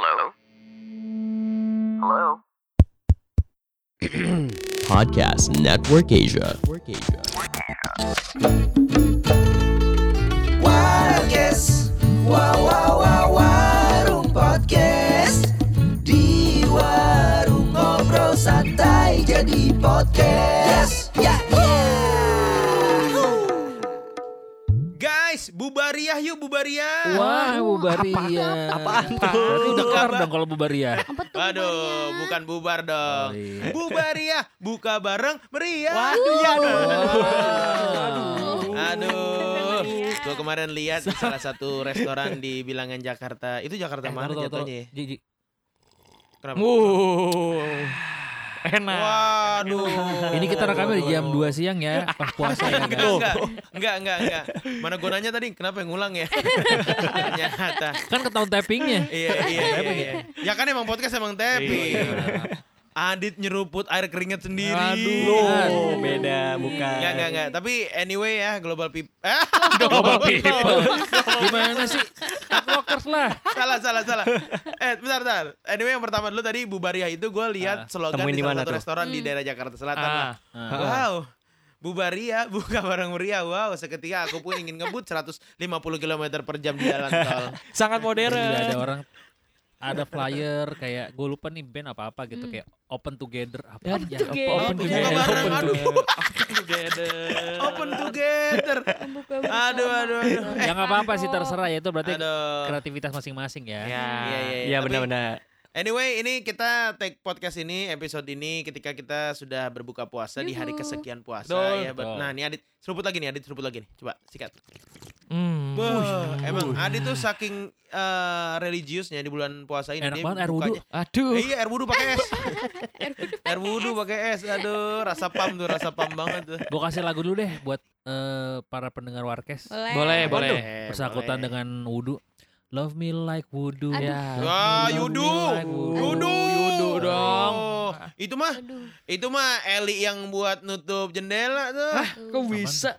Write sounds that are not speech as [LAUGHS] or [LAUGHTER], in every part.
Hello? Hello? [CLEARS THROAT] Podcast Network Asia. Warkes Wow wow wow warung podcast Di warung ngobrol santai jadi podcast yuk bubariah. Wah, bubaria. Apaan tuh? Berarti udah kelar Apa? dong kalau bubaria. Apa tuh bukan bubar dong. Oh, iya. Bubariah, buka bareng meriah. Waduh, ya Aduh. Aduh, gua kemarin lihat di salah satu restoran di bilangan Jakarta. Itu Jakarta Eh, mana jatuhnya? ya? Kenapa? Wow. Enak. Waduh. Ini kita rekamnya di jam 2 siang ya, [LAUGHS] pas puasa ya. Enggak, enggak, enggak, enggak, enggak. Mana gunanya tadi? Kenapa yang ngulang ya? [LAUGHS] Ternyata. Kan ketahuan tappingnya. Iya, iya, iya, iya. Ya kan emang podcast emang tapping. Iya. Adit nyeruput air keringet sendiri. Aduh. Oh, beda bukan. Enggak, enggak, enggak. Tapi anyway ya, global [LAUGHS] people. Ah, Global people. Gimana sih? Rockers lah. salah, salah, salah. Eh, bentar, bentar. Anyway, yang pertama dulu tadi Bubaria itu gue lihat slogan temuin di di salah satu tuh? restoran di Hmm. daerah Jakarta Selatan. Ah. lah. Nah, Wow. Bubaria [LAUGHS] buka barang meriah. Wow, seketika aku pun ingin ngebut 150 km per jam di jalan tol. [LAUGHS] Sangat modern. Jadi ada orang ada flyer kayak gue lupa nih band apa apa gitu kayak open together apa Ya, ya together. open together open together [LAUGHS] Open together. Open together. Aduh, aduh, aduh. Eh, [LAUGHS] ya nggak apa-apa sih terserah ya itu berarti aduh. kreativitas masing-masing ya Ya, Iya, iya, iya. iya Tapi- benar-benar. Anyway, ini kita take podcast ini episode ini ketika kita sudah berbuka puasa di hari Yuhu. kesekian puasa Betul. ya. Betul. Nah, ini Adit seruput lagi nih, Adit seruput lagi nih. Coba sikat. Hmm. Wah, emang Adit tuh saking eh, religiusnya di bulan puasa ini Enak dia banget air wudhu. Aduh. Eh, iya, air wudhu pakai es. [LAUGHS] air wudhu pakai es. Aduh, rasa pam tuh, rasa pam banget tuh. gue kasih lagu dulu deh buat eh, para pendengar Warkes Boleh, boleh. bersangkutan boleh. dengan wudhu Love me like wudu Aduh. Ya. Wah, Yudu. like wudu. Yudu. Yudu dong. Oh, Itu mah Aduh. itu mah Eli yang buat nutup jendela tuh. Kok bisa?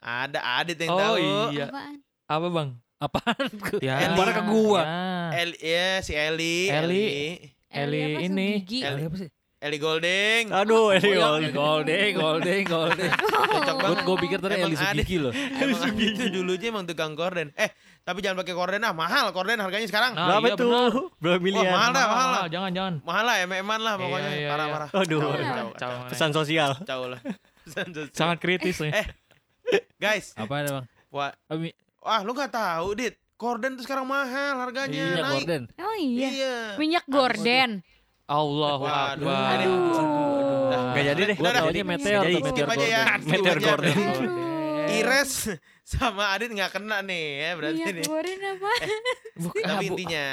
Ada Adit yang Oh tahu. iya. Apaan? Apa bang? apaan Ya. ke mana ke gua Ya. Eli, ya si Eli. Eli. Eli Eli apa, ini. Sugigi? Eli. apa sih Eli Golding. Aduh, ini Golden, golden, golden, golden. Cocok Gue banget. gue pikir tadi Emang Eli Sugigi loh. Emang Adit tuh dulunya emang tukang korden. Eh, tapi jangan pakai korden ah, mahal korden harganya sekarang. Berapa iya, tuh? Berapa miliar? mahal dah, mahal lah. Jangan jangan. Mahal lah, em-eman lah pokoknya. Iya, iya, parah, iya. parah. Aduh. Pesan sosial. Kacau lah. [LAUGHS] Pesan sosial. Sangat kritis nih. Eh, Guys, Apa ada bang? wah, Ami, wah lu gak tahu, Dit. Korden tuh sekarang mahal harganya, iya naik. gorden. Emang iya. Iya. Minyak gorden. Allah. Akbar. Udah. Gak jadi deh. Taunya jadi- meteor jadi tuh Skip meteor aja ya. gorden. skip Meteor gorden. Ires sama Adit nggak kena nih ya berarti Minyak nih. goreng apa? Tapi intinya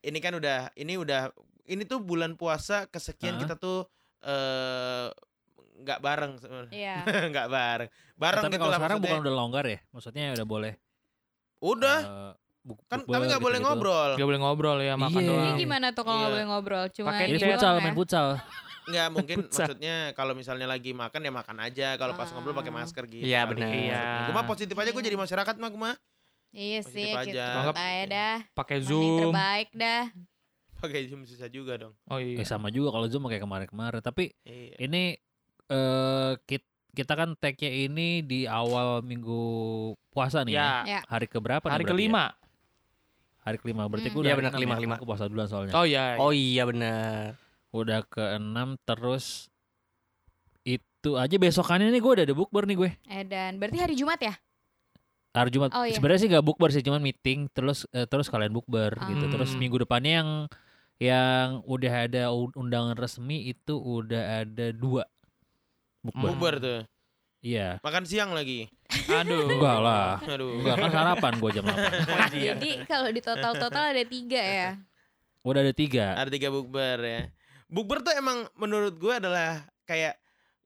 ini kan udah ini udah ini tuh bulan puasa kesekian kita tuh eh nggak bareng sebenarnya. Iya. [LAUGHS] nggak bareng. Bareng Tapi gitu kalau sekarang maksudnya. bukan udah longgar ya? Maksudnya udah boleh. Udah. eh, buk- kan tapi nggak boleh gitu-gitu. ngobrol. Gak boleh ngobrol ya makan Iya. doang. Ini gimana tuh kalau nggak Iya. boleh ngobrol? Cuma Pakai chat. futsal, doang main ya? futsal. Nggak mungkin [LAUGHS] maksudnya kalau misalnya lagi makan ya makan aja. Kalau pas ngobrol pakai Ah. masker gitu. Iya, benar. Iya. Gue mah positif aja gue jadi masyarakat mah gue mah. Iya Positif sih, aja. kita Anggap- aja dah. Pakai Zoom. terbaik dah. Pakai zoom susah juga dong. Oh iya. Eh, sama juga kalau Zoom kayak kemarin-kemarin. Tapi Iya. ini eh kit- kita kan tag-nya ini di awal minggu puasa nih ya. Ya. Ya. Hari keberapa nih Hari ya? kelima. Hari kelima berarti Hmm. gue Iya, udah benar, keenam kelima, ya. kelima. Aku puasa duluan soalnya. Oh iya. Oh iya benar. Udah ke enam terus itu aja besokannya nih gue udah ada bukber nih gue. Eh dan berarti hari Jumat ya? Hari Jumat. Oh, iya. Sebenarnya sih gak bukber sih, cuman meeting terus eh, terus kalian bukber gitu. Terus Hmm. minggu depannya yang yang udah ada undangan resmi itu udah ada dua bukber. Bubar tuh. Iya. Makan siang lagi. Aduh. [LAUGHS] Enggak lah. Aduh. Enggak kan sarapan gue jam 8. [LAUGHS] Jadi kalau di total-total ada tiga ya. Udah ada tiga. Ada tiga bukber ya. Bukber tuh emang menurut gue adalah kayak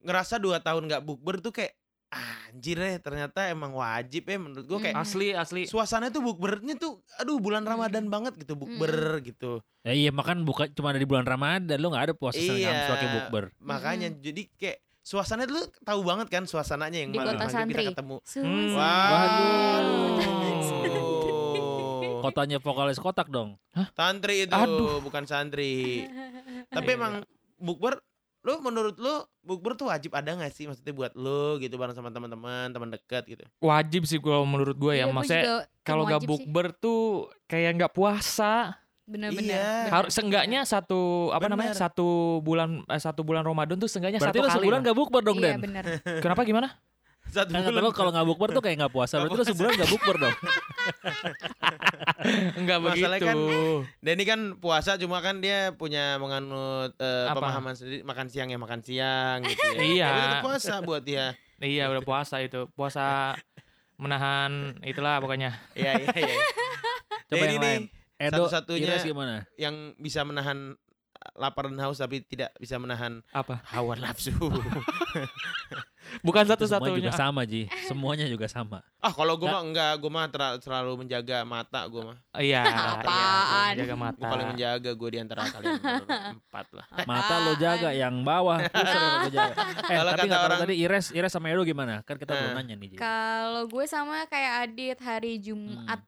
ngerasa dua tahun nggak bukber tuh kayak anjir ya ternyata emang wajib ya menurut gue kayak. Asli asli. suasana tuh bukbernya tuh aduh bulan Ramadan banget gitu bukber gitu. Ya iya makan bukan cuma ada di bulan Ramadan lu nggak ada puasa Iya. Pakai bukber. Makanya jadi kayak suasana tuh tahu banget kan suasananya yang Di malam kota maghrib kita santri. ketemu. Suasana. Waduh. Kotanya vokalis kotak dong. Santri itu, Aduh. bukan santri. [LAUGHS] Tapi emang bukber lu menurut lu bukber tuh wajib ada gak sih maksudnya buat lu gitu bareng sama teman-teman, teman dekat gitu. Wajib sih kalau menurut gue ya. Gua Maksudnya kalau gak bukber tuh kayak nggak puasa. Bener-bener. Iya. Harus seenggaknya satu apa namanya Bener. satu bulan eh, satu bulan Ramadan tuh seenggaknya Berarti satu kali. sebulan lah. gak bukber dong, Iya Den? bener. [LAUGHS] Kenapa gimana? Satu Kan kata bulan. kalau gak bukber tuh kayak gak puasa. Nggak Berarti lu sebulan gak bukber dong. [LAUGHS] Enggak Masalahnya begitu. kan- Dan ini kan puasa cuma kan dia punya menganut Apa? pemahaman sendiri makan siang ya makan siang gitu ya. [LAUGHS] Iya. Tapi tetap puasa buat dia. Iya udah puasa itu. Puasa menahan itulah pokoknya. Iya iya iya. Coba Dan yang ini lain. Edo, satu-satunya- gimana? yang bisa menahan lapar dan haus tapi tidak bisa menahan Apa? hawa nafsu. [LAUGHS] Bukan satu-satunya. juga sama, Ji. Semuanya juga sama. ah kalau gue mah enggak, gue mah ter- selalu menjaga mata gue mah. Iya. Apaan? Jaga Gue mata. paling menjaga gue di antara kalian berempat [LAUGHS] lah. Mata lo jaga, yang bawah lo [LAUGHS] jaga. Eh, Kalau tapi kata nggak tahu orang- tadi Ires, Ires sama Edo gimana? Kan kita belum Eh. nanya nih, Ji. Kalau gue sama kayak Adit hari Jumat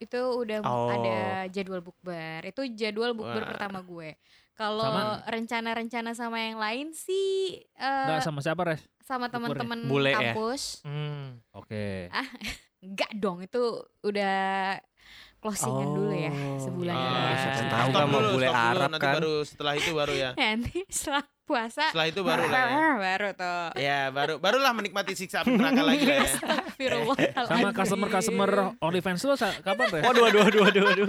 itu udah Oh. ada jadwal bukber. Itu jadwal bukber Wah. pertama gue. Kalau rencana-rencana sama yang lain sih eh, Enggak sama siapa, Res? sama bukbernya? teman-teman ya? kampus. Hmm. Oke. [LAUGHS] Enggak dong, itu udah closingan dulu ya Oh. sebulan Ah, siapa stop tahu dulu, kan mau bule stop dulu, Arab nanti kan. baru setelah itu baru ya. [LAUGHS] Nanti setelah puasa Setelah itu baru lah ya. [LAUGHS] baru tuh. Ya baru barulah menikmati siksa api neraka lagi lah ya. Astagfirullahaladzim. Sama customer-customer OnlyFans lo sa- kapan, Res? Waduh, waduh, waduh, waduh, waduh.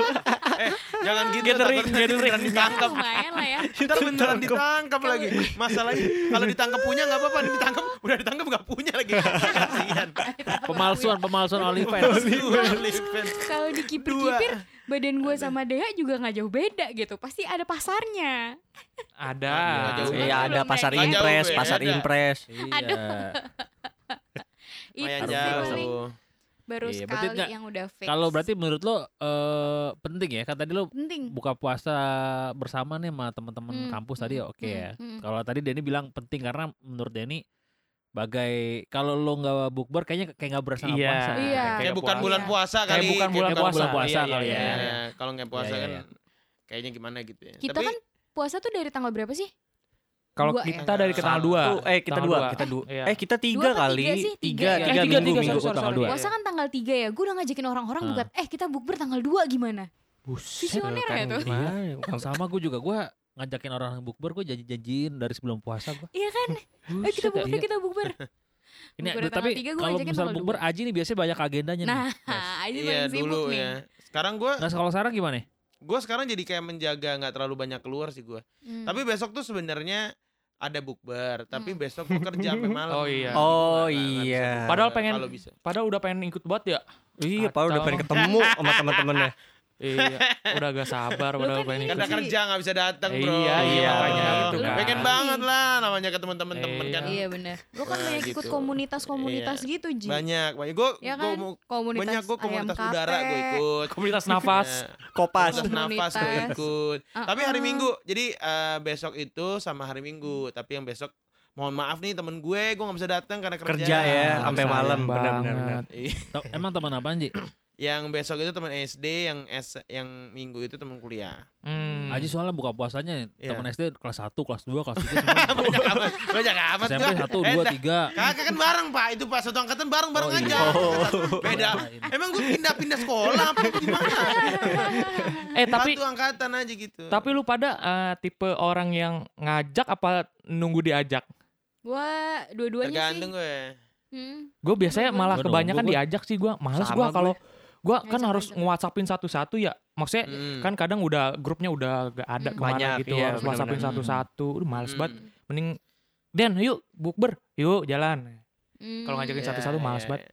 Eh, jangan gitu Gathering, gathering. beneran ditangkap. Lumayan lah ya. Ntar beneran ditangkap lagi. Masalahnya kalau ditangkap punya nggak apa-apa, ditangkap udah ditangkap nggak punya lagi. [LAUGHS] Pemalsuan, pemalsuan OnlyFans. Kalau dikipir-kipir badan gue sama Dea juga nggak jauh beda gitu. Pasti ada pasarnya. Ada. Iya, ada pasar impres, pasar impres. Iya. Itu sih baru Iya, berarti sekali nggak- yang udah fix. Kalau berarti menurut lo eh, penting ya? Kan tadi lo penting. buka puasa bersama nih sama teman-teman Hmm, kampus tadi hmm, oke ya. hmm, hmm. Kalau tadi Denny bilang penting karena menurut Denny bagai kalau lo nggak bukber kayaknya kayak nggak bersama Iya. puasa. Iya. Kayak bukan puasa. bulan puasa Kayak kali. bukan bulan Kayak puasa. puasa Iya, kali iya, ya. iya. Kalau nggak puasa Iya, kan iya, kayaknya gimana gitu ya. Kita Tapi kan puasa tuh dari tanggal berapa sih? Kalau Dua ya? kita dari ke tanggal Satu. 2. Eh, kita Tanggal dua, dua. kita dua. Iya. Eh, kita tiga Dua kali. tiga sih? Tiga, Tiga. tiga, Eh, tiga, minggu, tiga, minggu. sorry, tanggal sorry. dua. Puasa kan tanggal 3 ya. Gue udah ngajakin orang-orang Ah. buat eh kita bukber tanggal 2 gimana? Visioner ya tuh. Gimana? Sama gue juga gue ngajakin orang bukber gue janji-janjiin dari sebelum puasa gue. Iya kan? [LAUGHS] Eh kita bukber, Iya. kita bukber. [LAUGHS] Ini Bukber tapi kalau ngajakin misal bukber Aji nih biasanya banyak agendanya nih. Nah, [LAUGHS] ini iya paling sibuk dulu nih. ya. Sekarang gue Nah kalau sekarang gimana? gue sekarang jadi kayak menjaga nggak terlalu banyak keluar sih gue. Hmm. Tapi besok tuh sebenarnya ada bukber, tapi Hmm. besok gue kerja sampai malam. Oh, iya. Oh, iya. Padahal pengen-. Padahal udah pengen ikut banget ya. Iya, Pak udah pengen ketemu sama teman-temannya. Iya, udah agak sabar padahal kan pengen ini ikut. Karena sih. kerja nggak bisa datang bro. Iya, iya, makanya gitu Lu kan. Pengen banget lah namanya ketemu temen-temen Iya. kan. Iya bener. Lu kan Nah, banyak ikut gitu. komunitas-komunitas gitu, Ji. Banyak, banyak. Gue Ya kan? Komunitas banyak gue komunitas ayam udara gue kape. ikut. Komunitas nafas. Kopas. komunitas nafas gue Komunitas. ikut. Ah, Tapi hari. Minggu. Jadi eh, besok itu sama hari Minggu. Tapi yang besok mohon maaf nih temen gue, gue nggak bisa datang karena kerja. Kerja ya, Ah, sampai malam. Benar, benar, benar. Iya. Tau- Emang teman apaan Ji? Yang besok itu teman SD, yang S, yang Minggu itu teman kuliah. Hmm. Aji soalnya buka puasanya Iya. teman SD kelas 1, kelas 2, kelas 3 [LAUGHS] semua. banyak amat, banyak amat. SMP gua. 1, Eh, 2, dah. 3. Kakak kan bareng pak, itu pas satu angkatan bareng-bareng Oh, aja. iya. Beda. Emang gue pindah-pindah sekolah apa gimana? [LAUGHS] Eh tapi Satu angkatan aja gitu. tapi lu pada eh, tipe orang yang ngajak apa nunggu diajak? Gua dua-duanya tergantung sih. gue. Hmm. Gue biasanya Gua malah nunggu, kebanyakan gua- diajak sih gue. Males gue. kalau gue kan harus ngajak. nge-whatsappin satu-satu ya. Maksudnya Hmm. kan kadang udah grupnya udah gak ada Hmm. ke mana Banyak, gitu iya, harus whatsappin benar-benar. satu-satu. Udah males Hmm. banget. Mending Den yuk bukber, yuk jalan. Hmm. Kalau ngajakin Ya, satu-satu males ya, banget. ya.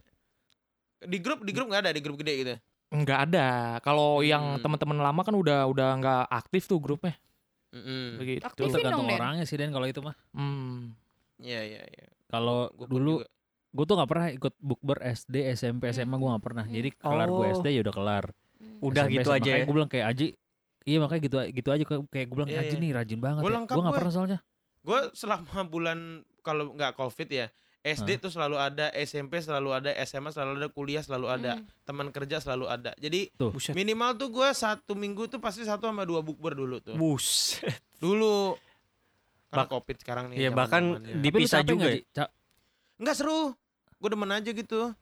Di grup di grup nggak ada di grup gede gitu. Enggak ada. Kalau yang Hmm. teman-teman lama kan udah udah nggak aktif tuh grupnya. Mm-mm. Begitu. Aktifin Tergantung dong, orangnya sih Den kalau itu mah. Hmm. Iya iya iya. Kalau dulu juga. Gue tuh nggak pernah ikut bukber SD, SMP, SMA gue nggak pernah. Jadi kelar gue Oh. SD ya udah kelar. Hmm. Udah SMP, gitu aja makanya ya. gue bilang kayak Aji, iya makanya gitu gitu aja kayak gue bilang Iya, Aji iya. nih rajin banget. Ya. Gue nggak gue. pernah soalnya. Gue selama bulan kalau nggak covid ya SD tuh selalu ada, SMP selalu ada, SMA selalu ada, kuliah selalu ada, Hmm. teman kerja selalu ada. Jadi Tuh. Buset. minimal tuh gua satu minggu tuh pasti satu sama dua bukber dulu tuh. Buset. Dulu. Karena covid sekarang nih. Iya bahkan dipisah juga. ya? Ca- Enggak seru. Gue demen aja gitu.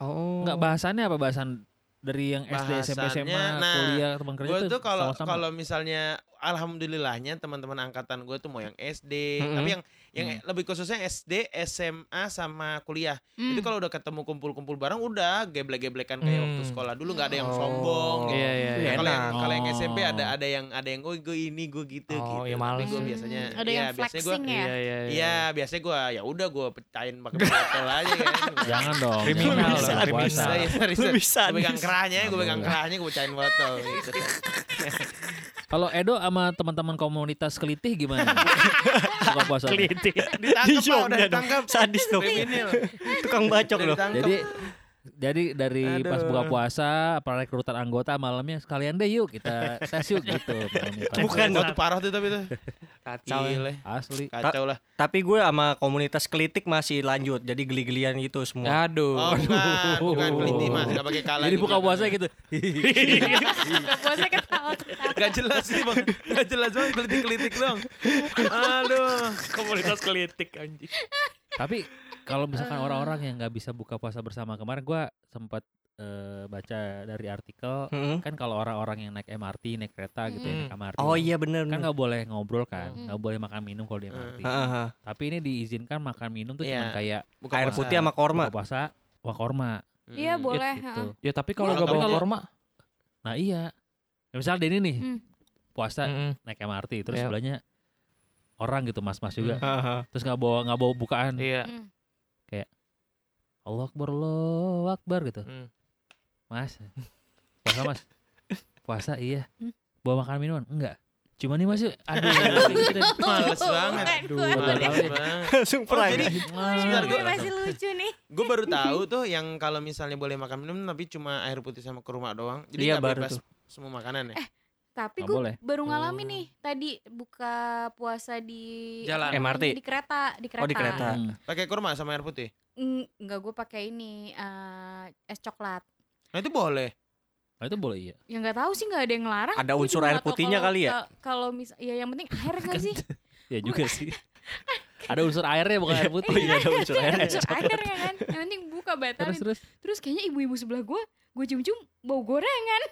Oh. Nggak bahasannya apa bahasan dari yang SD, SMP, SMA, nah, kuliah, teman kerja Gue tuh kalau kalau misalnya alhamdulillahnya teman-teman angkatan gue tuh mau yang SD, Mm-mm. tapi yang yang Hmm. lebih khususnya SD, SMA sama kuliah. Hmm. Itu kalau udah ketemu kumpul-kumpul bareng udah geblek-geblekan kayak Hmm. waktu sekolah dulu nggak ada yang Oh. sombong gitu. Iya iya. Iya, iya. Kalau yang kalau yang SMP Oh. ada ada yang ada yang oh gue ini gue gitu Oh, gitu. ya Tapi males. gue Hmm. biasanya ada iya, yang biasanya gue flexing ya. Iya iya. Iya, biasanya gue ya udah gue pecahin pakai [LAUGHS] botol aja kan. Jangan dong. Kriminal loh. Iya, serius. Lu bisa Gue pegang kerahnya, gue pegang kerahnya, gue pecahin botol gitu. [LAUGHS] Kalau Edo sama teman-teman komunitas kelitih gimana? [LAUGHS] Buka puasa. Keliti. Ditangkap Di udah ditangkap. Sadis. Kriminal. Tukang bacok loh. Jadi jadi dari pas Aduh. buka puasa, para rekrutan anggota malamnya sekalian deh yuk kita tes yuk gitu. [LAUGHS] Bukan Wah, itu parah tuh tapi tuh. Kacau. ya. Gile. Asli. Kacau lah. Tapi gue sama komunitas kelitik masih lanjut. Jadi geli-gelian gitu semua. Aduh. Oh, bukan, bukan keliti mas, nggak pakai kala. Jadi di [LAUGHS] buka puasa gitu. Buka puasa ketawa. Gak jelas sih bang, gak jelas banget kelitik-kelitik dong. Aduh. Komunitas kelitik anjing. Tapi kalau misalkan orang-orang yang nggak bisa buka puasa bersama kemarin gua sempat eh, baca dari artikel Mm-mm. kan kalau orang-orang yang naik MRT, naik kereta gitu ya, Hmm. naik MRT. Oh iya bener Kan nggak boleh ngobrol kan, Hmm. nggak boleh makan minum kalau di MRT. Hmm. Ah. Tapi ini diizinkan makan minum tuh cuma Iya. kayak Buka Air puasa. putih sama korma. buka puasa, wah korma Iya Mm. boleh. gitu. Ya tapi kalau Kalau gak bawa korma. Nah iya, ya, misal Denny nih Hmm. puasa Mm-mm. naik MRT, terus Iya. sebelahnya orang gitu mas-mas juga, ah. terus nggak bawa nggak bawa bukaan, Iya. Hmm. Allah Akbar, Allah Akbar gitu. Hmm. Mas, puasa mas, puasa iya. Hmm. Bawa makan minuman enggak? Cuma nih mas yuk. [LAUGHS] Aduh, Males banget. Aduh. Langsung perang. jadi- Sebentar, gue gua- masih lucu nih. Gue baru tahu [LAUGHS] tuh yang kalau misalnya boleh makan minum tapi cuma air putih sama kurma doang. Jadi Iya, baru bebas tuh. semua makanan ya. Tapi gue baru ngalamin Oh. nih tadi buka puasa di Jalan. MRT. di kereta di kereta. Oh, di kereta. Hmm. Pakai kurma sama air putih. Mm, Enggak gue pakai ini eh, es coklat. Nah itu boleh. Nah, itu boleh iya. Ya nggak tahu sih nggak ada yang ngelarang. Ada Gua unsur air putihnya kalau- kali ya? ka- Kalau mis ya yang penting air nggak sih? [LAUGHS] Ya juga sih. [LAUGHS] Ada unsur airnya bukan air putih. Iya, ada unsur [LAUGHS] air. unsur airnya kan. Yang penting buka batalin. Terus terus. Terus kayaknya ibu-ibu sebelah gue, gue cium-cium bau gorengan.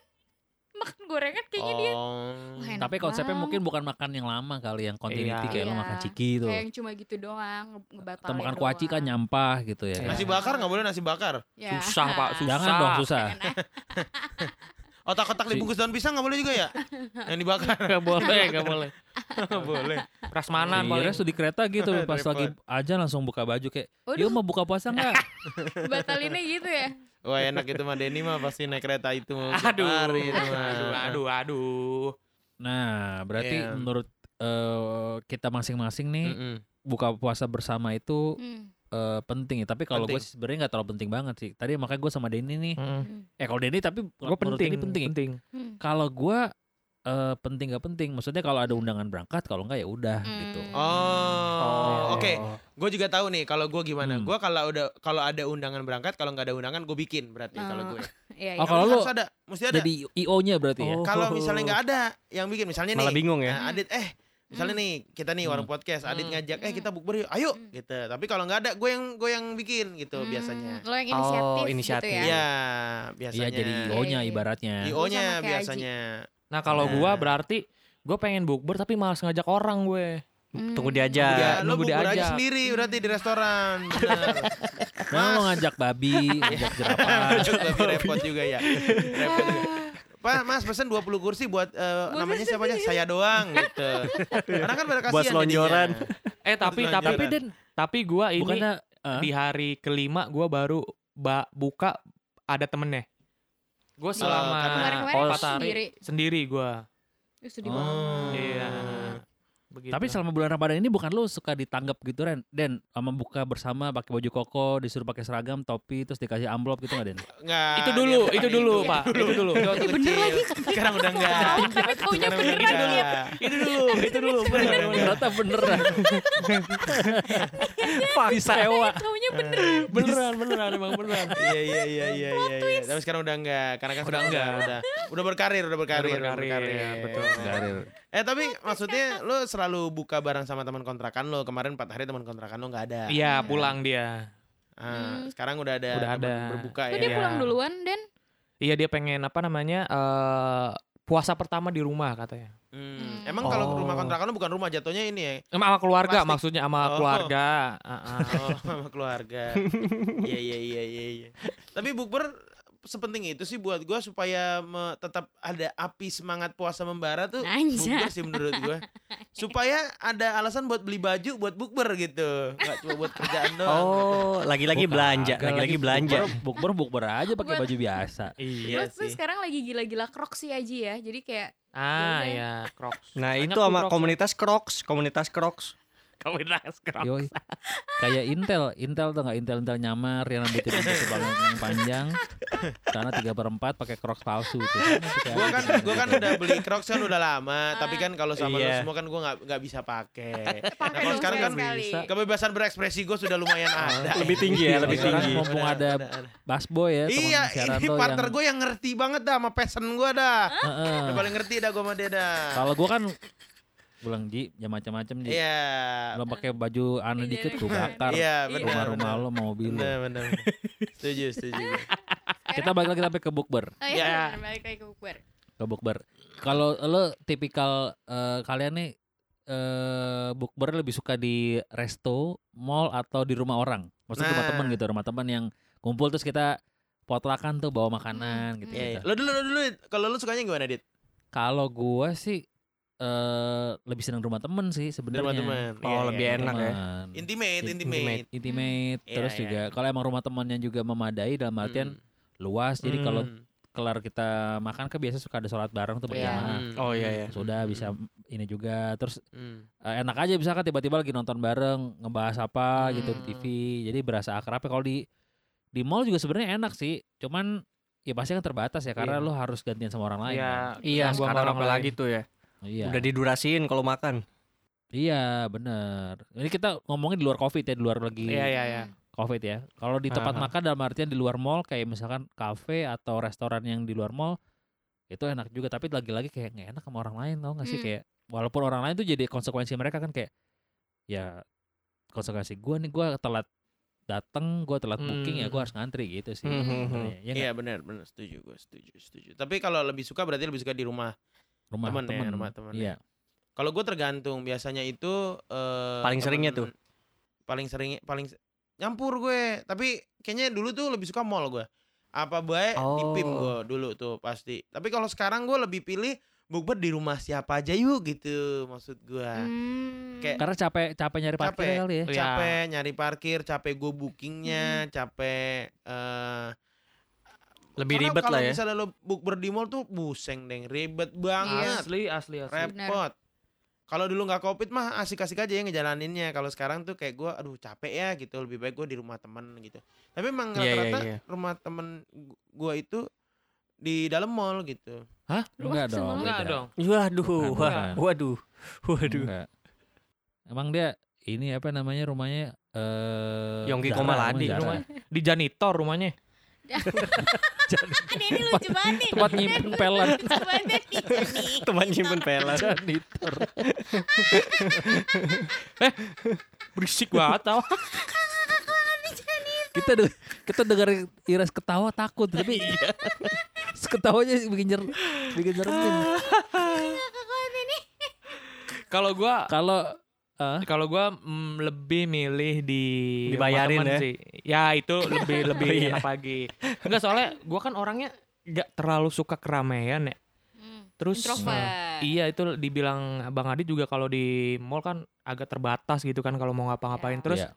Makan gorengan kayaknya dia. Oh. Wah, enak Tapi konsepnya banget. mungkin bukan makan yang lama kali, yang continuity Iya. kayak lo Iya. makan ciki tuh. Kayak yang cuma gitu doang, nge- ngebatalin Atau makan kuaci kan nyampah gitu ya. Nasi bakar nggak boleh nasi bakar. Ya. Susah, Pak, susah. Jangan dong susah. [LAUGHS] Otak-otak Si- dibungkus daun pisang nggak boleh juga ya? Yang dibakar. [LAUGHS] Gak boleh, gak boleh. [LAUGHS] Boleh. Prasmanan Iya, paling. di kereta gitu pas lagi aja langsung buka baju kayak. "Yuk mau buka puasa enggak?" Batalinnya gitu ya. Wah enak itu mah Denny mah pasti naik kereta itu. [LAUGHS] Aduh, Hari itu mah. aduh, aduh, aduh. Nah, berarti Iya. menurut eh, kita masing-masing nih Mm-mm. buka puasa bersama itu Hmm. eh, penting ya. Tapi kalau gue sebenarnya nggak terlalu penting banget sih. Tadi makanya gue sama Denny nih. Mm. Eh kalau Denny tapi Gue menurut penting, Denny penting. ya. penting. Hmm. Kalau gue eh, penting gak penting. Maksudnya kalau ada undangan berangkat, kalau enggak ya udah Hmm. gitu. Oh, oke. Oh. Gue juga tahu nih kalau gue gimana. Hmm. Gue kalau udah kalau ada undangan berangkat, kalau nggak ada undangan gue bikin berarti kalau Oh. gue. [LAUGHS] Iya, Oh, iya. kalau lu ada, mesti ada. Jadi IO-nya berarti ya. Oh. Kalau misalnya nggak ada yang bikin, misalnya Malah nih, bingung ya. nah, Adit, eh, misalnya nih kita nih warung podcast, Adit Hmm. ngajak, eh Hmm. kita bukber yuk, ayo, Hmm. gitu. Tapi kalau nggak ada, gue yang gue yang bikin gitu Hmm, biasanya. Lo yang inisiatif, Oh, inisiatif. gitu ya. Iya, Iya biasanya. jadi Iya, IO-nya iya. ibaratnya. IO-nya biasanya. Nah kalau Nah. gua berarti gue pengen bukber tapi malas ngajak orang gue. Hmm. Tunggu Ya, diajak. lo nunggu bukber aja diajak. sendiri berarti di restoran. [LAUGHS] Nah, lo ngajak babi, [LAUGHS] ngajak jerapah. Lebih repot juga ya. Repot juga. [LAUGHS] Pak, Mas pesen 20 kursi buat Buat namanya siapa aja? Saya doang gitu. Karena kan pada kasihan Buat selonjoran. Eh tapi Buat tapi Tapi. Den, tapi gua ini bukannya ah, di hari kelima gua baru ba buka ada temennya. Gue selama karena- Kemarin-kemarin empat hari sendiri. sendiri. Ih, sedih banget. Iya. Begitu. Tapi selama bulan Ramadan ini bukan lu suka ditanggap gitu Ren Den sama buka bersama pakai baju koko disuruh pakai seragam topi terus dikasih amplop gitu nggak Den? Nggak, itu dulu, itu dulu, Pak. Itu dulu. Itu bener lagi. Sekarang udah enggak. Tapi udah beneran dia. itu dulu, itu dulu. Ternyata beneran. Fakta. Sewa. Taunya bener. Beneran, beneran, emang beneran. Iya iya iya iya iya. iya. Tapi sekarang udah enggak karena kan Udah enggak. Udah udah berkarir, udah berkarir, Udah berkarir, ya, betul. Karir. Eh tapi maksudnya lu selalu buka bareng sama teman kontrakan lo. Kemarin 4 hari teman kontrakan lo nggak ada. Iya, pulang dia. Ah, Hmm. sekarang udah ada Udah ada. berbuka Tuh ya. dia Iya. pulang duluan dan Iya, dia pengen apa namanya? eh puasa pertama di rumah katanya. Hmm. Hmm. Emang kalau Oh. rumah kontrakan lo bukan rumah jatuhnya ini ya. Em, Sama keluarga Plastik. maksudnya sama Oh. keluarga. Ah, ah. Oh, sama keluarga. [LAUGHS] Iya iya iya iya iya. Tapi bukber sepenting itu sih buat gua supaya me- tetap ada api semangat puasa membara tuh Anjay. bukber sih menurut gua. Supaya ada alasan buat beli baju buat bukber gitu. Gak cuma buat kerjaan doang. Oh, lagi-lagi belanja, lagi-lagi belanja. Bukber bukber aja pakai baju biasa. Iya gue tuh sih. sekarang lagi gila-gila crocs sih aja ya. Jadi kayak Ah, Yaudah. ya, Crocs. Nah, Banyak itu sama Crocs. komunitas Crocs, komunitas Crocs. Komunitas Crocs. Yoi. Kayak Intel, Intel tuh nggak Intel Intel nyamar yang rambutnya banget yang panjang. Karena tiga per empat pakai Crocs palsu tuh. Sama tuh kayak Gua kan gitu. gua kan udah beli Crocs kan udah lama, tapi kan kalau sama lu Iya. semua kan gua nggak nggak bisa pakai. Nah, kalau sekarang kan sekali. kebebasan berekspresi gue sudah lumayan ada. Lebih tinggi ya, lebih Sekarang tinggi. mumpung ada busboy ya Iya, ini lo partner gue yang ngerti banget dah sama passion gue dah. Udah paling ngerti dah gue sama dia dah. Kalau gua kan bilang Ji, ya macam-macam Ji. Iya. Lo pakai baju aneh Iya, dikit iya. gue bakar. Iya, benar. Rumah-rumah benar. lo mobil lo. Benar. Setuju, setuju. Kita balik lagi sampai ke bukber. Oh Ya. iya, balik lagi ke bukber. Ke bukber. Kalau lo tipikal eh, kalian nih eh bukber lebih suka di resto, mall atau di rumah orang? Maksudnya rumah Nah. teman gitu, rumah teman yang kumpul terus kita potlakan tuh bawa makanan gitu. Iya, iya. gitu. Lo dulu, lo dulu. Kalau lo sukanya gimana, Dit? Kalau gua sih eh lebih seneng rumah temen sih sebenarnya. rumah teman. Oh, Iya, lebih iya. enak ya. Temen. Intimate, In- intimate. intimate Iya, terus iya, juga iya. kalau emang rumah temannya juga memadai dalam artian Hmm. luas jadi kalau Hmm. kelar kita makan kan biasa suka ada sholat bareng tuh Iya. berjamaah Hmm. Oh iya ya. sudah bisa ini juga terus Hmm. eh, enak aja bisa kan tiba-tiba lagi nonton bareng ngebahas apa gitu di Hmm. TV jadi berasa akrab kalau di di mall juga sebenarnya enak sih cuman ya pasti kan terbatas ya karena Iya. lu harus gantian sama orang lain Iya, kan. Iya, sekarang orang apalagi lain. tuh ya. Iya Udah didurasiin kalau makan. iya bener ini kita ngomongin di luar covid ya di luar lagi Iya, iya, iya. covid ya. Kalau di tempat Aha. makan dalam artian di luar mall kayak misalkan kafe atau restoran yang di luar mall itu enak juga tapi lagi-lagi kayak nggak enak sama orang lain tau gak sih Hmm. kayak walaupun orang lain tuh jadi konsekuensi mereka kan kayak ya konsekuensi gua nih gua telat dateng gua telat booking ya Hmm. gua harus ngantri gitu sih. Hmm, hmm, hmm. sebenarnya. Ya Iya nggak? benar benar setuju gue setuju setuju. Tapi kalau lebih suka berarti lebih suka di rumah. Rumah temen ya, temen. rumah temen Iya. Kalau gue tergantung biasanya itu eh, Paling seringnya temen- Paling sering paling nyampur gue. Tapi kayaknya dulu tuh lebih suka mall gue. Apa baik di PIM Oh. gue dulu tuh pasti. Tapi kalau sekarang gue lebih pilih bukber di rumah siapa aja yuk gitu maksud gue. Hmm. Kayak Karena capek capek nyari parkir Capek. kali ya. Capek nyari parkir, capek gue bookingnya, capek eh Lebih karena ribet kalau lah ya. misalnya lo bukber di mall tuh buseng deng, ribet banget, Asli, asli, asli. repot. Kalau dulu nggak covid mah asik-asik aja ya ngejalaninnya. Kalau sekarang tuh kayak gue, aduh capek ya gitu. Lebih baik gue di rumah temen gitu. Tapi emang rata-rata iya. rumah temen gue itu di dalam mall gitu. Hah? Enggak dong. Enggak dong. Waduh, waduh, waduh. Enggak. Emang dia ini apa namanya rumahnya eh Yongki Komaladi, rumah. Di janitor rumahnya. Ini ini lucu banget nih. Tempat nyimpen pelan. Teman nyimpen pelan. Janitor. Berisik banget tau. kita de- kita dengar Iras ketawa takut tapi ketawanya bikin jer bikin jermin Kalau gua kalau ah, kalau gua mm, lebih milih di Dibayarin ya? sih. Ya itu lebih [LAUGHS] lebih Iya. enak lagi. Enggak soalnya gua kan orangnya nggak terlalu suka keramaian ya. Hmm. Terus Introvert. Iya itu dibilang Bang Adi juga kalau di mall kan agak terbatas gitu kan kalau mau ngapa-ngapain. Terus iya.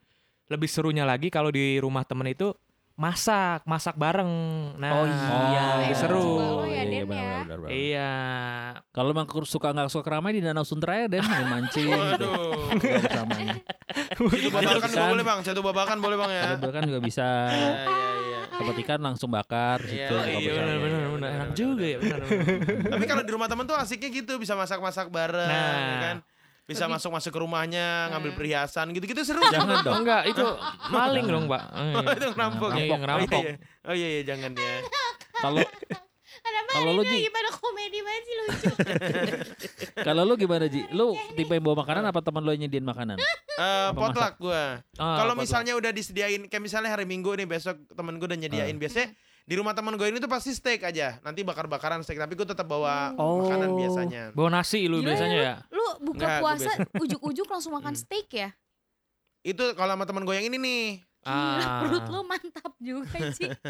lebih serunya lagi kalau di rumah temen itu masak, masak bareng. Nah, Oh iya, lebih iya. seru. Ya, iya, benar, ya. benar, benar, benar. Iya. Kalau emang suka nggak suka keramai di Danau Sunter ya main mancing gitu. Waduh. Itu babakan juga Ikan. boleh bang, satu babakan boleh bang ya. Ada kan juga bisa. Iya, iya, iya. Dapat ikan langsung bakar Iya, situ. iya, Iya benar benar benar benar, enak benar, juga ya benar. benar. Tapi kalau di rumah temen tuh asiknya gitu, bisa masak-masak bareng, Nah. ya kan? Bisa Lebih- masuk-masuk ke rumahnya, ngambil Hmm. perhiasan gitu-gitu seru. [LAUGHS] Jangan dong. Enggak, itu maling dong, Mbak. [LAUGHS] Oh, itu ngerampok ya? Iya, iya, ngerampok. Oh iya, iya. Oh iya, iya, jangan ya. [LAUGHS] Kalau Kalau lu, Ji? pada komedi banget sih lucu. kalau lu gimana Ji? Lu tipe yang bawa makanan apa teman lu yang nyediain makanan? Eh, Apa potluck gua. Ah, Kalau misalnya udah disediain, kayak misalnya hari Minggu nih besok temen gue udah nyediain. Biasanya di rumah temen gue ini tuh pasti steak aja. Nanti bakar-bakaran steak, tapi gue tetap bawa Oh. makanan biasanya. bawa nasi lu Gila biasanya ya. Lu buka Enggak, gua puasa [LAUGHS] ujuk-ujuk langsung makan Hmm. steak ya? Itu kalau sama temen gue yang ini nih. Gila, Ah. perut lu mantap juga sih. [LAUGHS]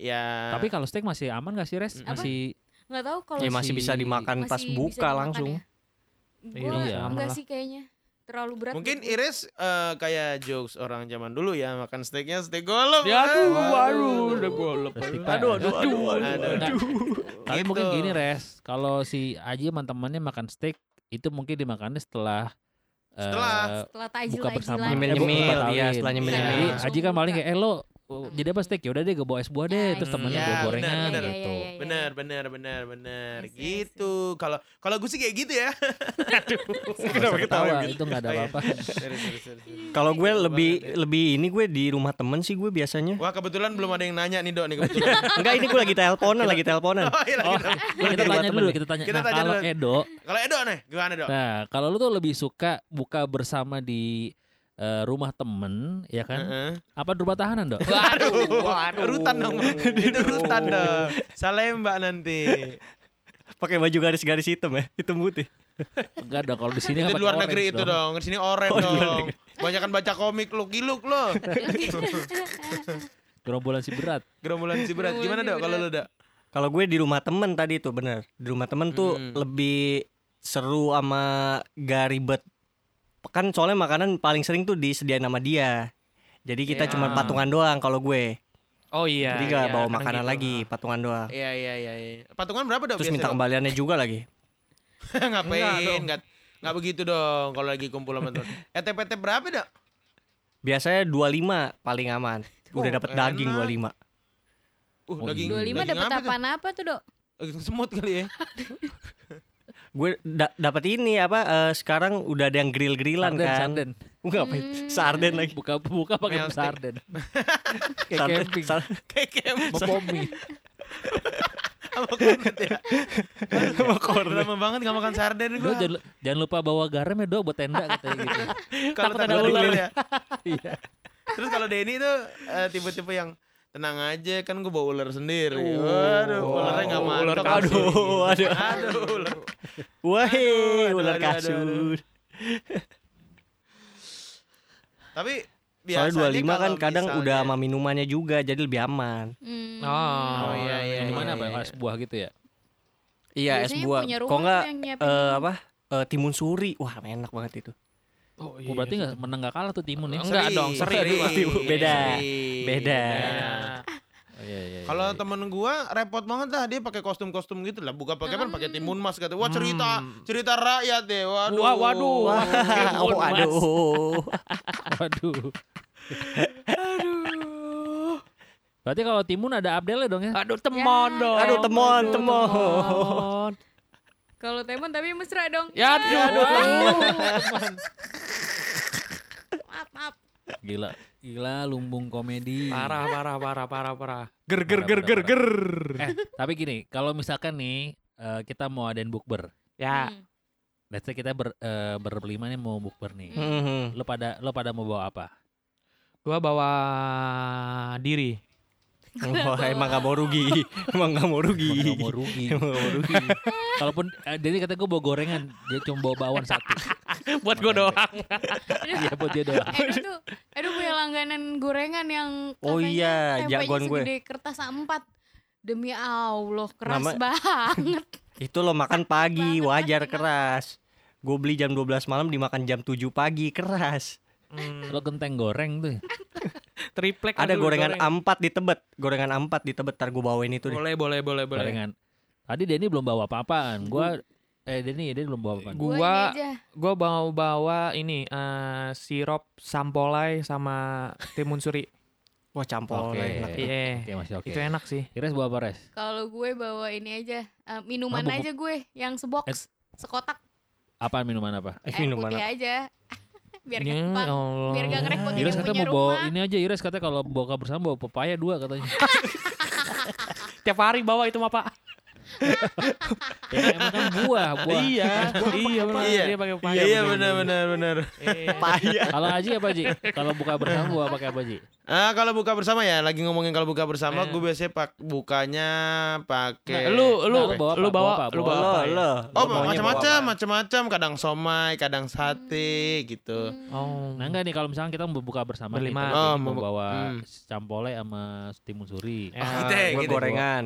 Ya. Tapi kalau steak masih aman gak sih Res? Apa? Masih Nggak tahu kalau Ya masih bisa Masih- dimakan pas masih bisa buka dimakan langsung. ya. Iya, Gua iya. enggak Aman sih kayaknya. Terlalu berat. Mungkin gua. Iris eh, kayak jokes orang zaman dulu ya makan steaknya steak golem. Ya aduh, waduh, udah. Steak Aduh, aduh, aduh, aduh, aduh. aduh. Tapi Gitu. mungkin gini Res, kalau si Aji sama temannya makan steak itu mungkin dimakannya setelah Setelah. setelah tajil buka bersama. Eh, bukan, iya, batalin. setelah Jadi nyemil-nyemil. Aji kan paling kayak, eh lo oh, jadi apa steak? Ya udah deh gue bawa es buah deh, Ya, terus temennya iya. bawa Ya, gorengan benar, benar. gitu. Iya, iya, iya. Bener, bener, bener, bener. Gitu. Kalau kalau gue sih kayak gitu ya. [LAUGHS] Kenapa ketawa? Itu nggak ada Oh, iya. apa-apa. [LAUGHS] Kalau gue lebih lebih ini gue di rumah temen sih gue biasanya. Wah kebetulan belum ada yang nanya nih dok nih kebetulan. [LAUGHS] Enggak ini gue lagi teleponan, lagi teleponan. oh iya lagi Oh, kita tanya dulu, kita tanya. Kita Nah, tanya kalau. Edo, Kalau Edo nih gimana dok? nah kalau lu tuh lebih suka buka bersama di eh, rumah temen, ya kan? Heeh. Apa di rumah tahanan dok? Waduh, rutan dong. [LAUGHS] Itu rutan dong. Salemba nanti. Pakai baju garis-garis hitam ya, hitam putih. Enggak dong, kalau di sini kan Itu di pakai luar negeri itu dong. Di sini oren Oh, dong. Banyakan baca komik lu, giluk lo. [LAUGHS] Gerombolan si berat. Gerombolan si berat. Gimana dok kalau lu dok? Kalau gue di rumah temen tadi tuh bener Di rumah temen tuh Hmm. lebih seru sama gak ribet Kan soalnya makanan paling sering tuh disediain sama dia Jadi kita Iya. cuma patungan doang kalau gue Oh iya. Jadi gak iya, bawa makanan gitu. lagi, patungan doang Iya iya iya. iya. Patungan berapa dok? Terus minta kembaliannya juga lagi [LAUGHS] Ngapain? Enggak Nggak begitu dong kalau lagi kumpul sama teman. [LAUGHS] ETPT berapa dok? Biasanya 25 paling aman Udah Oh, dapet daging enak. 25 Uh, Oh, daging, iya. 25 daging dapat apa tuh? apaan apa tuh, Dok? Daging semut kali ya. [LAUGHS] Gue da dapat ini apa eh, sekarang udah ada yang grill-grillan Sarden, kan sarden. Gue ngapain? Sarden lagi Buka buka pakai sarden. [LAUGHS] Kayak Sarden, camping. sar- Kayak kayak Mepomi. sama kornet [LAUGHS] ya. sama kornet. Lama banget gak makan sarden gua. jangan, jangan lupa bawa garam ya dok buat tenda katanya gitu. Kalau takut ular ya. [LAUGHS] Iya. Terus kalau Denny tuh eh, tipe-tipe yang tenang aja kan gue bawa ular sendiri. Oh. Waduh, ularnya gak Ular mantap. kasur. Aduh, aduh. Aduh, ular. Wah, ular aduh, aduh, kasur. Tapi Soalnya biasanya 25 kan kadang misalnya- udah sama minumannya juga jadi lebih aman. Hmm. Oh, Oh, iya, iya, Yang mana iya, apa? iya. Es buah gitu ya? Iya, es Biasanya buah. punya rumah Kok tuh enggak yang nyiapin eh, gitu. apa? Eh, timun suri. Wah, enak banget itu. Oh, Oh, berarti nggak menang nggak kalah tuh timun ya? Enggak dong, seri, seri. Beda. seri. Beda. Oh, iya, iya, Kalau iya, iya. temen gua repot banget lah dia pakai kostum-kostum gitu lah. Buka pakai apa? Pakai timun mas kata. Wah cerita cerita rakyat deh. Waduh. Wah, waduh. Wah, Timun oh, mas. aduh. Waduh. Berarti kalau timun ada Abdel ya dong ya? Aduh, temon Ya. dong. Aduh, temon, Aduh, temon. [LAUGHS] Kalau Temon tapi mesra dong. Ya, aduh. Maaf, maaf. Gila, gila lumbung komedi. Parah, parah, parah, parah, parah. Ger ger ger ger ger. Eh, tapi gini, kalau misalkan nih eh, kita mau adain bukber. Ya, Hmm. Let's say kita ber, eh, berlima nih mau bukber nih. Mhm. Lo pada lo pada mau bawa apa? gua bawa diri. [LAUGHS] Wah, [LAUGHS] emang gak mau rugi. Emang gak mau rugi. Emang nggak mau rugi. Emang gak mau rugi. [LAUGHS] Kalaupun eh, Denny kata gue bawa gorengan, dia cuma bawa bawang satu. Buat gua doang. Iya buat dia doang. Edo tuh, Edo punya langganan gorengan yang Oh iya, jagoan gue. segede kertas A4. Demi Allah, keras Nama- banget. Itu lo makan pagi, wajar keras. Gue beli jam 12 malam dimakan jam 7 pagi, keras. Hmm, Lo genteng goreng tuh. [LAUGHS] triplek Ada aduh, gorengan goreng. ampat di Tebet. Gorengan ampat di Tebet. Ntar gue bawain itu deh. Boleh, boleh, boleh, boleh. Gorengan. Tadi Denny belum bawa apa-apaan. Gua eh Denny Denny belum bawa apa Gua- Gua. Gue bawa bawa ini eh, sirup sampolai sama timun suri. Wah campur. Oke. enak. Iya. Oke, masih oke. Itu enak sih. Ires bawa apa, Res? Kalau gue bawa ini aja, eh, minuman Mabuk. aja gue yang sebox, sekotak, Apaan minuman apa? Eh, air minuman putih apa? aja. Biar Ya gampang. Allah. Biar gak ngerepotin katanya punya mau bawa rumah. ini aja Iris katanya kalau buka bersama bawa pepaya dua katanya. [LAUGHS] Tiap hari bawa itu mah pak. [LAUGHS] ya, emang kan buah, buah. iya, iya benar. Iya. Dia pakai paya. Iya benar benar benar. Iya. Payah. Kalau Aji apa Ji? Kalau buka bersama bawa pakai apa Ji? Ah kalau buka bersama ya, lagi ngomongin kalau buka bersama, Eh. gue biasanya pak bukanya pakai. Nah, lu lu Nah, lu bawa apa? lu Bawa bawa apa? lu Bawa bawa ya? lo. Oh Lo maunya bawa macam-macam, macam-macam. Kadang somai, kadang sate gitu. Oh. Nah enggak nih kalau misalnya kita mau buka bersama Berlima. Oh, bu- bawa hmm. campole sama timun suri. Ya. Ah, gitu ya, Gue gitu. gorengan.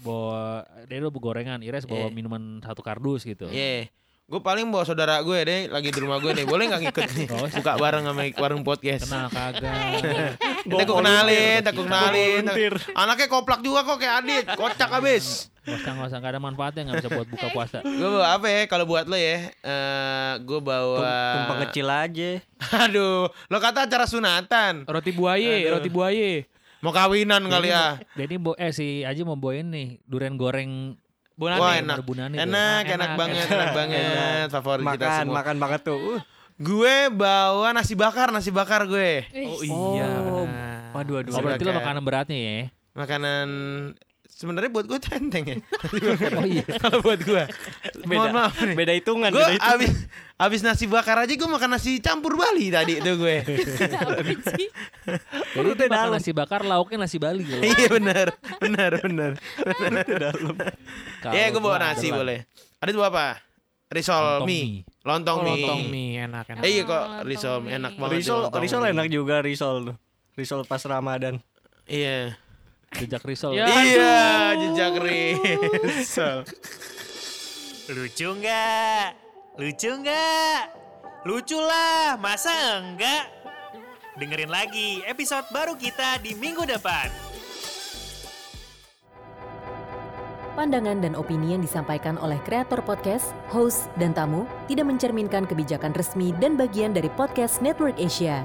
Bawa dia lu gorengan, Ires bawa Iya. minuman satu kardus gitu. Iya. Gue paling bawa saudara gue deh, lagi di rumah gue nih. Boleh nggak ngikut nih? Oh, Buka bareng sama warung podcast. Kenal kagak. [LAUGHS] Kita gue kenalin, gue kenalin. Anaknya koplak juga kok kayak Adit, kocak abis. Gak usah, gak usah, gak ada manfaatnya gak bisa buat buka [LAUGHS] puasa. Gue bawa apa ya? Kalau buat lo ya, eh gue bawa. Tum- Tumpeng kecil aja. [LAUGHS] Aduh, lo kata acara sunatan. Roti buaye, Aduh. roti buaye. Mau kawinan kali ya. Jadi bo eh si Aji mau bawain nih durian goreng Bonani. Wah, enak. Bunani tuh. Enak, enak, Enak, banget, enak. enak banget. Favorit kita Makan, semua. makan banget tuh. Uh. Gue bawa nasi bakar, nasi bakar gue. Oh iya. Oh, benar. Waduh, waduh. Oh berarti lo makanan beratnya ya? Makanan sebenarnya buat gue tuh enteng ya. [LAUGHS] Oh iya. Kalau buat gue. Mohon Beda, maaf nih. beda hitungan. Gue beda hitungan. abis abis nasi bakar aja gue makan nasi campur Bali tadi itu gue. [LAUGHS] Jadi itu makan nasi bakar lauknya nasi Bali gitu. iya benar, benar, benar. Iya [LAUGHS] gue bawa nasi boleh. Adit bawa apa? Risol Lontong mie, mie. lontong Oh, mie. lontong mie enak enak. Eh, iya kok risol enak banget. Risol, risol enak juga risol tuh. Risol pas Ramadan. Iya. Jejak risol. Ya. Iya, jejak risol. Lucu nggak? Lucu nggak? Lucu lah, masa enggak? Dengerin lagi episode baru kita di minggu depan. Pandangan dan opini yang disampaikan oleh kreator podcast, host, dan tamu tidak mencerminkan kebijakan resmi dan bagian dari podcast Network Asia.